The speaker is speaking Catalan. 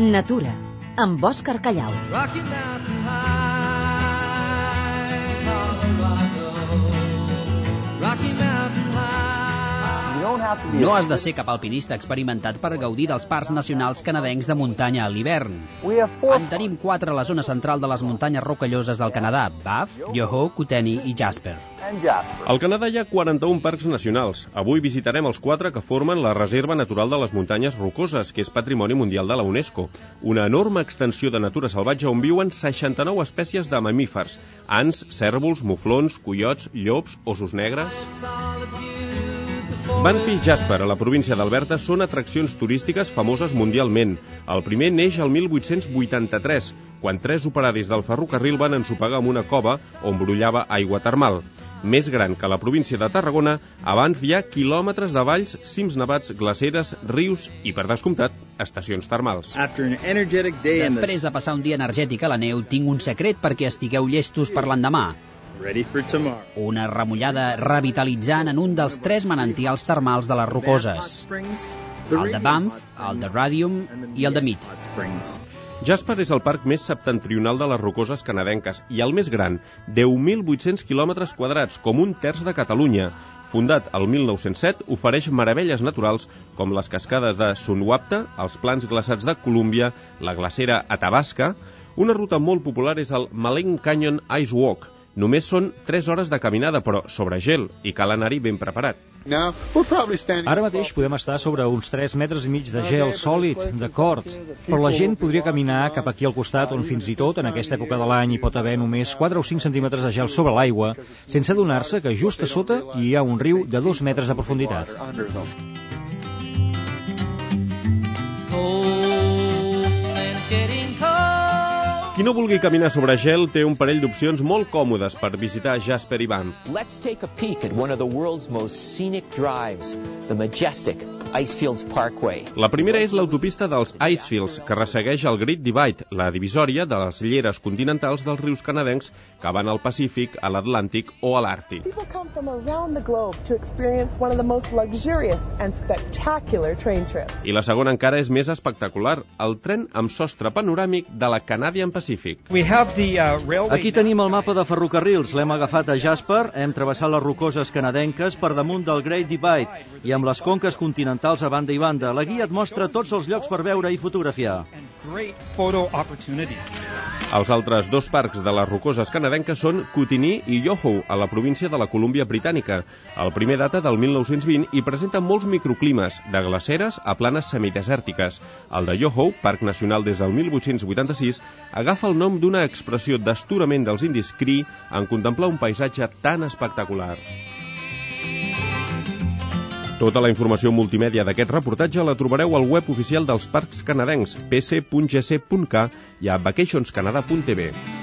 Natura, amb Òscar Callau. Rocky Mountain High, No has de ser cap alpinista experimentat per gaudir dels parcs nacionals canadencs de muntanya a l'hivern. En tenim quatre a la zona central de les muntanyes rocalloses del Canadà, Banff, Yoho, Kootenay i Jasper. Al Canadà hi ha 41 parcs nacionals. Avui visitarem els quatre que formen la Reserva Natural de les Muntanyes Rocoses, que és Patrimoni Mundial de la UNESCO. Una enorme extensió de natura salvatge on viuen 69 espècies de mamífers, ants, cèrvols, muflons, coiots, llops, ossos negres... Banff i Jasper, a la província d'Alberta, són atraccions turístiques famoses mundialment. El primer neix el 1883, quan tres operaris del ferrocarril van ensopegar amb una cova on brollava aigua termal. Més gran que la província de Tarragona, a Banff hi ha quilòmetres de valls, cims nevats, glaceres, rius i, per descomptat, estacions termals. Després de passar un dia energètic a la neu, tinc un secret perquè estigueu llestos per l'endemà. Una remullada revitalitzant en un dels tres manantials termals de les rocoses. El de Banff, el de Radium i el de Mead. Jasper és el parc més septentrional de les rocoses canadenques i el més gran, 10.800 quilòmetres quadrats, com un terç de Catalunya. Fundat el 1907, ofereix meravelles naturals com les cascades de Sunwapta, els plans glaçats de Colúmbia, la glacera Athabasca. Una ruta molt popular és el Maleng Canyon Ice Walk, Només són 3 hores de caminada, però sobre gel, i cal anar-hi ben preparat. Ara mateix podem estar sobre uns 3 metres i mig de gel sòlid, d'acord, però la gent podria caminar cap aquí al costat on fins i tot en aquesta època de l'any hi pot haver només 4 o 5 centímetres de gel sobre l'aigua, sense adonar-se que just a sota hi ha un riu de 2 metres de profunditat. Qui no vulgui caminar sobre gel té un parell d'opcions molt còmodes per visitar Jasper i Banff. Let's take a peek at one of the world's most scenic drives, the majestic Icefields Parkway. La primera és l'autopista dels Icefields, que ressegueix el Great Divide, la divisòria de les lleres continentals dels rius canadencs que van al Pacífic, a l'Atlàntic o a l'Àrtic. People come from around the globe to experience one of the most luxurious and spectacular train trips. I la segona encara és més espectacular, el tren amb sostre panoràmic de la Canadian Pacific. Aquí tenim el mapa de ferrocarrils, l'hem agafat a Jasper, hem travessat les rocoses canadenques per damunt del Great Divide i amb les conques continentals a banda i banda. La guia et mostra tots els llocs per veure i fotografiar. Els altres dos parcs de les rocoses canadenques són Kootenay i Yoho, a la província de la Colúmbia Britànica. El primer data del 1920 i presenta molts microclimes, de glaceres a planes semidesèrtiques. El de Yoho, Parc Nacional des del 1886, agafa el nom d'una expressió d'esturament dels indis Cree en contemplar un paisatge tan espectacular. Tota la informació multimèdia d'aquest reportatge la trobareu al web oficial dels parcs canadencs pc.gc.k i a vacationscanada.tv.